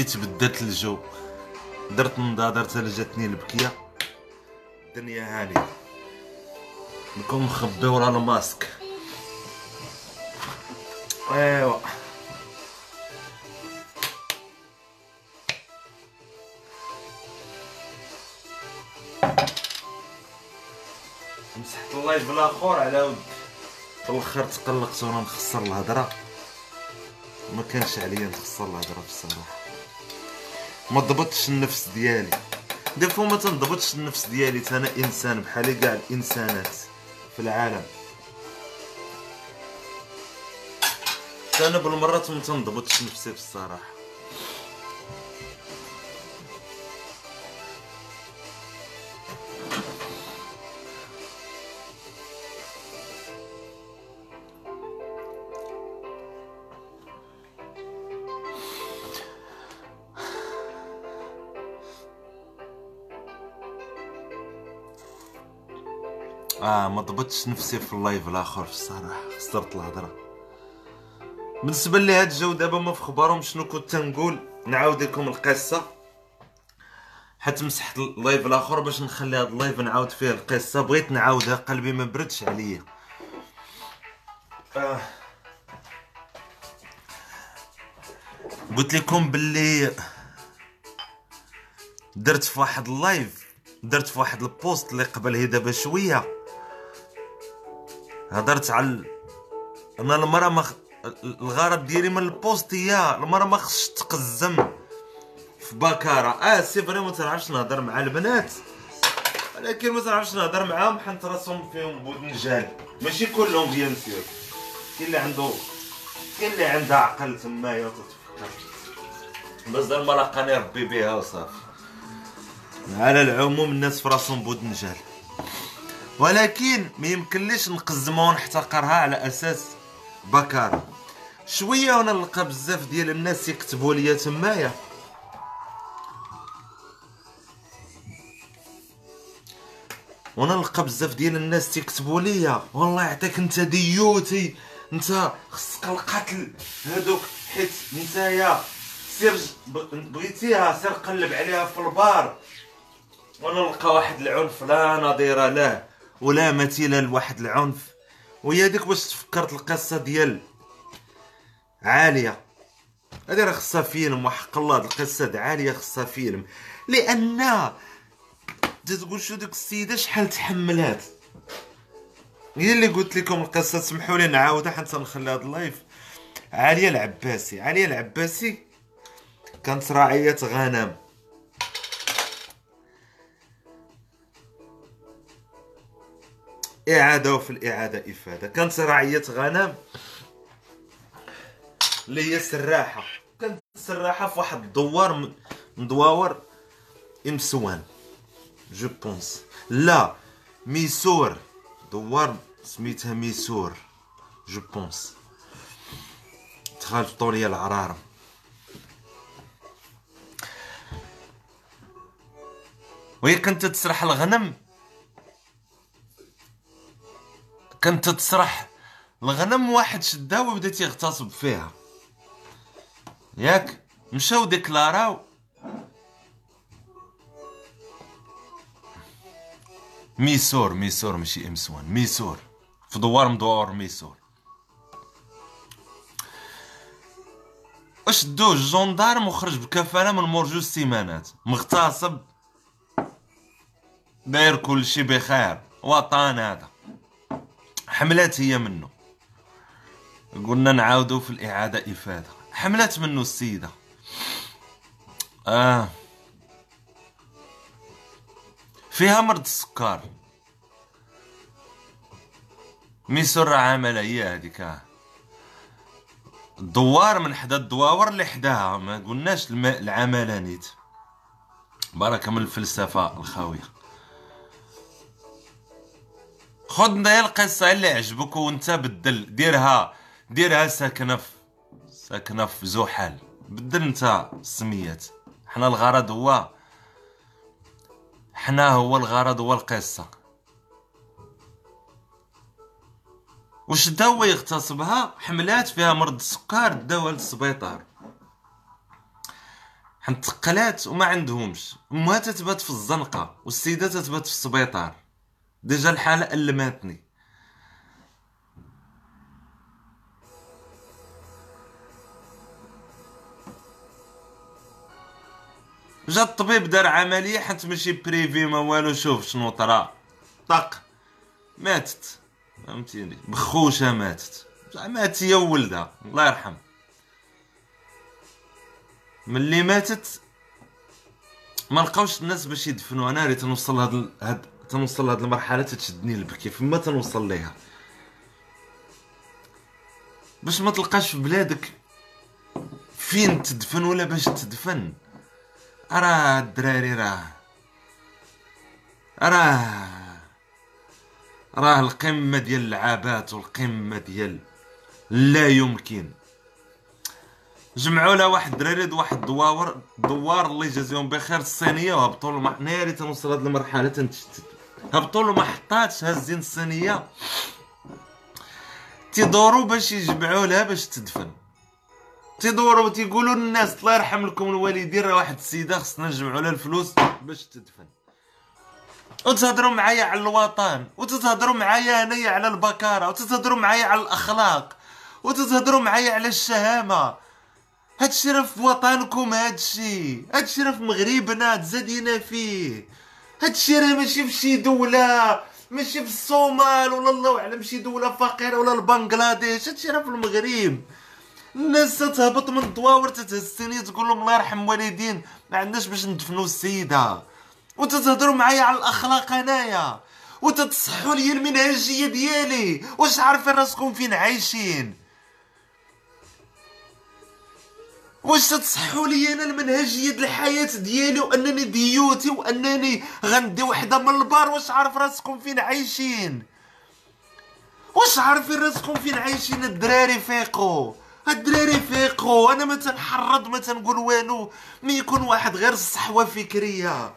مشيت بدلت الجو. درت نضاضر حتى جاتني البكية. الدنيا هانيه نكون مخبي ورا الماسك. أيوا. مسحت اللايف الآخر على ود في الآخر تقلقت وأنا نخسر الهضره ما كانش عليا نخسر الهضره بصراحة. ما ضبطتش النفس ديالي. دي فوا ما تنضبطش النفس ديالي أنا انسان بحالي كاع الانسانات في العالم. أنا بالمرات ما تنضبطش نفسي بصراحة. آه ما ضبطتش نفسي في ال live الآخر الصراحه خسرت الهضرة. بالنسبة لي هاد الجو دابا ما في خبارهم شنو كنت تنقول؟ نعاود لكم القصة. حيت مسحت ال live الآخر باش نخلي هاد ال live نعاود فيه القصة. بغيت نعاودها قلبي ما بردش عليا. آه. قلت لكم باللي درت في واحد ال live درت في واحد ال post اللي قبل هي دابا شوية. هضرت على أنا المراه ما خ... الغرض ديالي من ال post هي المراه ما خصش تقزم في بكارة. آه c'est vrai ما تنعرفش نهضر مع البنات. ولكن ما تنعرفش نهضر معاهم حيت راسهم فيهم بودنجال ماشي كلهم bien sûr كاين اللي عنده كاين اللي عندها عقل تمايا وتتفكر بس المراه قاني ربي بها وصافي. على العموم الناس في راسهم بودنجال ولكن ما يمكنليش نقزمها ونحتقرها على أساس بكاره شوية وأنا نلقى بزاف ديال الناس يكتبوا لي تمايا. وأنا نلقى بزاف ديال الناس تيكتبوا لي والله يعطيك انت ديوتي انت خصك القتل. هادوك حيت نتايا سير بغيتيها سير قلب عليها في البار. وأنا نلقى واحد العنف لا نظير له. ولا مثيل لواحد العنف وهي ديك باش تفكرت القصة ديال عالية. هذه راه خصها فيلم وحق الله القصة د عالية خصها فيلم. لأن تقول شو ديك السيدة شحال تحملات هي اللي قلت لكم القصة سمحوا لي نعاودها حتى نخلي هذا اللايف. عاليه العباسي عاليه العباسي كانت راعية غنم. إعادة وفي الإعادة إفادة. كانت راعية غنم اللي هي سراحة كانت سراحة في واحد الدوار مدواور إمسوان. جو بونس لا ميسور. دوار سميتها ميسور. جو بونس تخالف طولية العرارة. وهي كانت تسرح الغنم. كانت تسرح الغنم واحد شدها وبدا تيغتصب فيها. ياك مشاو ديكلاراو ميسور ميسور ماشي امسوان ميسور. في دوار مدور ميسور. شدوه الجندارم وخرج بكفالة من مور جوج سيمانات. مغتصب داير كلشي بخير. وطن هذا. حملات هي منه. قلنا نعاودو في الإعادة إفادة. حملات منه السيدة. آه. فيها مرض السكر. ميسر عاملة هي هذيك. الدوار من حدا الدواور اللي حداها. ما قلناش العمالة نيت بركة من الفلسفة الخاوية. خذ نضيع القصة اللي عجبك وانت بدل. ديرها. ديرها ساكنة في ساكنة في زحل. بدل انت السميات حنا الغرض هو حنا هو الغرض هو القصة. دا هو يغتصبها؟ حملات فيها مرض السكر داوها للسبيطار. انتقلات وما عندهمش. أمها تتبات في الزنقة والسيدة تتبات في السبيطار. ديجا الحالة ألماتني. جا الطبيب دار عملية حيت ماشي بريفي ما والو. شوف شنو طرا. طق ماتت. فهمتيني؟ بخوشة ماتت. ماتت هي وولدها. الله يرحم. ملي ماتت ما لقاوش الناس باش يدفنوا. أنا ريت تنوصل لهاد هاد تنوصل لهاد المرحلة تتشدني البكي فما تنوصل ليها. باش ما تلقاش في بلادك فين تدفن ولا باش تدفن. راه الدراري راه راه راه القمة ديال اللعابات والقمة ديال لا يمكن. جمعوا لها واحد الدراري واحد الدواور دوار الله يجازيهم بخير الصينية وهبطوا له ناري تنوصل هاد المرحلة تنتشتت هبطوا له محطات هازين الصينية. تيدوروا باش يجمعوا لها باش تدفن. تيدوروا تيقولوا للناس الله يرحم لكم الوالدين راه واحد السيدة خصنا نجمعوا لها الفلوس باش تدفن. وتهضروا معايا على الوطن وتتهضروا معايا أنايا على البكارة وتتهضروا معايا على الأخلاق وتتهضروا معايا على الشهامة. هادشي راه في وطنكم هادشي هادشي راه في مغربنا تزادينا فيه. هادشي راه ماشي في شي دولة ماشي في الصومال ولا الله أعلم شي دولة فقيرة ولا البنغلاديش هادشي راه في المغرب. الناس تهبط من الدواور تتهز تقول لهم الله يرحم والدين ما عندناش باش ندفنوا السيدة. وتتهضروا معايا على الأخلاق أنايا. وتتصحوا لي المنهجية ديالي. واش عارفين راسكم فين عايشين؟ واش تصحوا لي أنا المنهجية ديال الحياة ديالي وانني ديوتي وانني غندي وحدة من البار؟ واش عارف راسكم فين عايشين؟ واش عارفين راسكم فين عايشين الدراري فيقوا الدراري فيقوا أنا ما تنحرض ما تنقول والو مي يكون واحد غير الصحوة فكرية.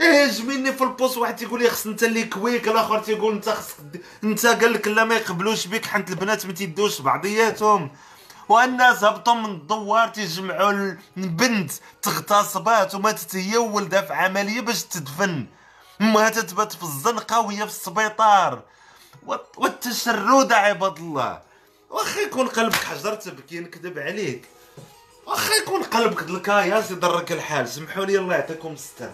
إيه مني في البوست واحد تيقول لي خص انت اللي كويك الآخر تيقول انت خصك انت قال لك لا ما يقبلوش بك حنت البنات ما تيدوش بعضياتهم. والناس هبطوا من الدوار تيجمعوا البنت تغتصبات وماتت هي وولدها في عملية باش تدفن. ما تثبت في الزنقه وهي في السبيطار. والتشرد عباد الله. واخا يكون قلبك حجر تبكي نكذب عليك. واخا يكون قلبك الكاياس يضرك الحال. سمحوا لي الله يعطيكم الستر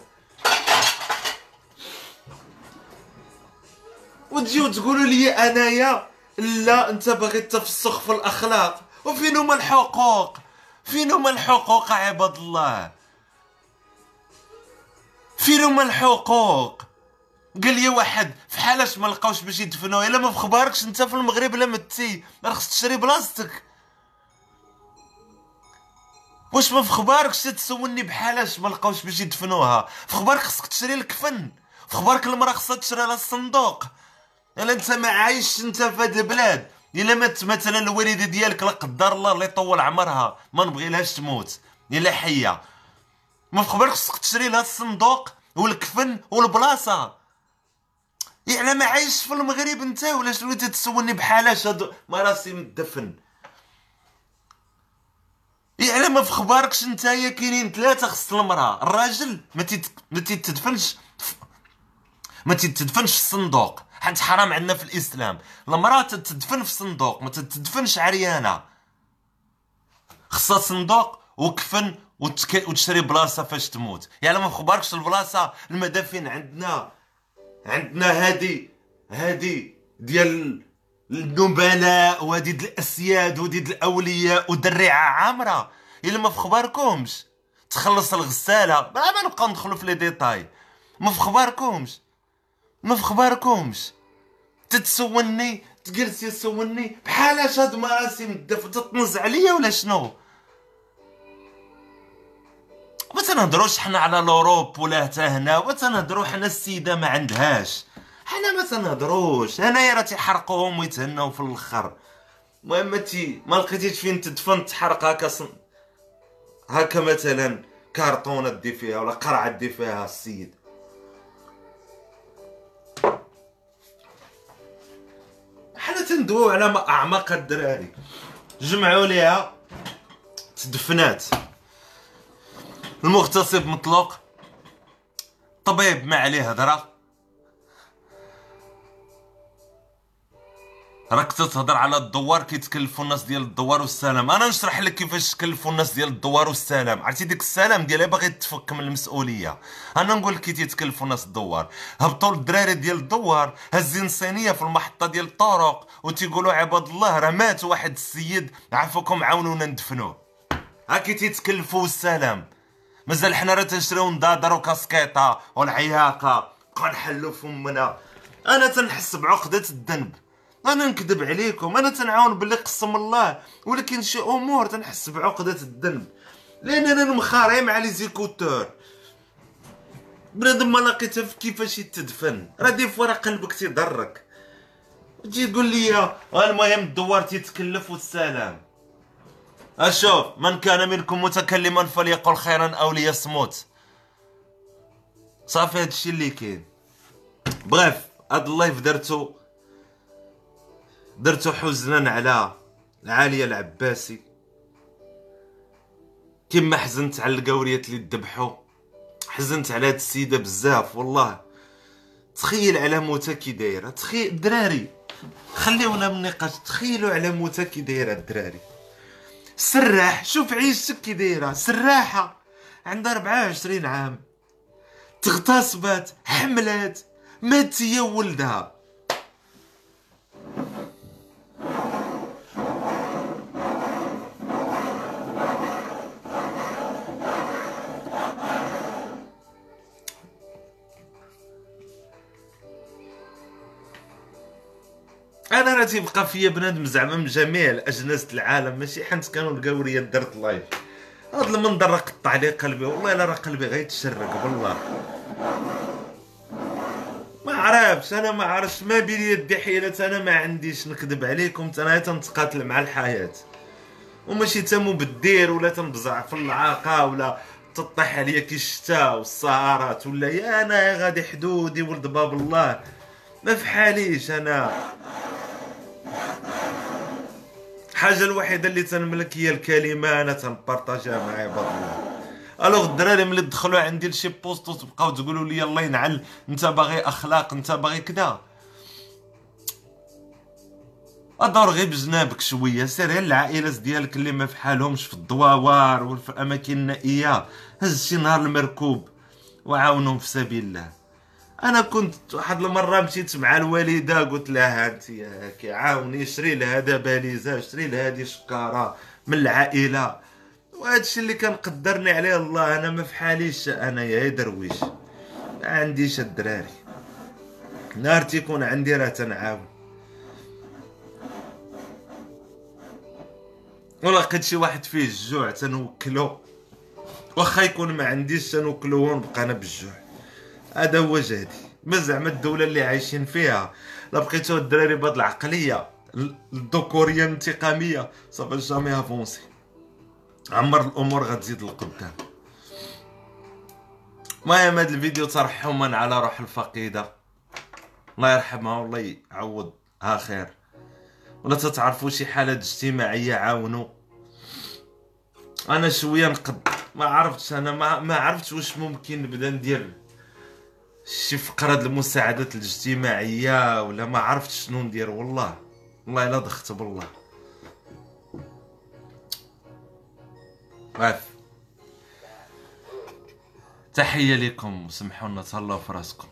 وتجيو تقولوا لي أنايا لا أنت باغي تفسخ في الأخلاق. وفين هما الحقوق؟ فين هما الحقوق عباد الله؟ فين هما الحقوق؟ قال لي واحد في حالاش ما لقاوش باش يدفنوه إلا ما في أنت في المغرب لا متي راه خصك تشري بلاصتك. واش ما في تسولني بحالاش ما لقاوش باش يدفنوها؟ في خبارك خصك تشري الكفن. في خبارك المراه خصها تشري لها الصندوق. إلا أنت ما عايش أنت في هاد البلاد. إلا مات مثلا الوالده ديالك لا قدر الله الله يطول عمرها ما نبغي لهاش تموت. إلا حية. ما في خبرك خصك تشري لها الصندوق والكفن والبلاصة. يعني ما عايش في المغرب أنت ولا شنو تتسولني بحالاش هاد مراسي مدفن يعني ما في خباركش نتايا كاينين ثلاثة خص المرأة. الراجل ما تيتدفنش ما تتدفنش في الصندوق. حيت حرام عندنا في الإسلام. المراه تدفن في صندوق ما تدفنش عريانه خصها صندوق وكفن وتك... وتشري بلاصة فاش تموت. يعني ما خبركش البلاصة المدافن عندنا. عندنا هادي هادي ديال النبلاء وهادي الأسياد وهادي الأولياء ودريعه عامرة. إلا ما في خباركمش تخلص الغسالة. ما, نبقاو ندخلوا في لي ديتاي. ما في خباركمش ما في خباركمش. تتسولني تجلس يسولني بحال اش هاد مراسم الدف تطنز عليا ولا شنو؟ ما تنهضروش حنا على لوروب ولا حتى هنا ما تنهضرو حنا السيدة ما عندهاش. حنا ما تنهضروش. هنايا راه تيحرقوهم ويتهناو في الأخر. المهم تي ما لقيتيش فين تدفن تحرق هكا صن... هكا مثلا كارطونه دي فيها ولا قرعة دي فيها السيد. تندويو على أعماق الدراري. جمعوا ليها تدفنات. المغتصب مطلوق طبيب ما عليه هضره راك تتهضر على الدوار كيتكلفوا الناس ديال الدوار والسلام. أنا نشرح لك كيفاش تكلفوا الناس ديال الدوار والسلام. عرفتي ديك السلام ديالها باغي تفك من المسؤولية. أنا نقول لك كي تيتكلفوا الناس الدوار. هبطوا الدراري ديال الدوار هازين صينيه في المحطة ديال الطرق وتيقولوا عباد الله راه مات واحد السيد عفوكم عاونونا ندفنوه. هاكي تيتكلفوا السلام مازال حنا راه تنشريو نضادر وكاسكيطة والعياقة. بقى نحلو فمنا. أنا تنحس بعقدة الذنب. أنا نكذب عليكم أنا تنعاون باللي قسم الله ولكن شي أمور تنحس بعقدة الذنب. لأن أنا مخاري مع لي زيكوتور بنادم ما لقيتها في كيفاش يتدفن؟ راه دي فوا راه قلبك تيضرك. تجي تقول لي المهم الدوار تيتكلف والسلام. أشوف من كان منكم متكلما فليقل خيرا أو ليصمت. صافي هادشي اللي كاين. بغيت هاد ال live درتو. درتو حزنا على العالية العباسي. كما حزنت على القوريات اللي ذبحوا حزنت على هاد السيدة بزاف والله. تخيل على موتها كي دايرة. تخيل الدراري خليونا من النقاش تخيلوا على موتها كي دايرة الدراري. سراح. شوف عيشتك كي دايرة. سراحة. عندها 24 عام. تغتصبات حملات. مات هي وولدها. أنا راه تيبقى فيا بنادم زعما من جميع الاجناس العالم ماشي حنت كانوا القوريه درت لايف هذا المنظر راه قطع لي قلبي والله الا راه قلبي غيتشرق بالله. ما عرفتش أنا ما عرفتش ما بين يدي حيلة أنا ما عنديش نكذب عليكم أنا تنتقاتل مع الحياة. وماشي تمو بالدير ولا تنبزع في العاقة ولا تطيح عليا كي الشتاء والسهرات ولا يا أنا غادي حدودي ولد باب الله. ما في حاليش أنا. الحاجة الوحيدة اللي تنملك هي الكلمة أنا تنبارطاجيها مع عباد الله ألوغ الدراري ملي دخلوا عندي لشي بوست وتبقاو تقولوا لي الله ينعل أنت باغي أخلاق أنت باغي كذا ادور غير بجنابك شوية سير غير العائلات ديالك اللي ما في حالهمش في الدواوار وفي الأماكن النائية. هز شي نهار المركوب وعاونهم في سبيل الله. أنا كنت واحد المرة مشيت مع الوالدة قلت لها انت هاكي عاوني شري لها هذا باليزة شري لها هذه شكاره من العائلة. وهذا الشيء اللي كان قدرني عليه الله أنا ما في حاليش أنا يا درويش. ما عنديش الدراري. نهار تيكون عندي راه تنعاون. ولا لقيت شي واحد فيه الجوع تنوكلو. واخا يكون ما عنديش تنوكلو ونبقى أنا بالجوع. هذا هو جهدي ما زعما الدولة اللي عايشين فيها. لا بقيتو الدراري بهاد العقلية الذكوريه الانتقامية صافي جامي افونسي. عمر الأمور غتزيد لقدام المهم هاد الفيديو ترحما على روح الفقيدة. الله يرحمها والله يعوضها خير. ولا تتعرفوا شي حالات اجتماعية عاونوا. أنا شوية نقد. ما عرفتش أنا ما, ما عرفتش واش ممكن نبدا ندير. شي فقرة المساعدات الاجتماعية ولا ما عرفت شنو ندير والله. والله إلا ضخت بالله. عارف تحية لكم وسمحوا لنا تهلاو في راسكم.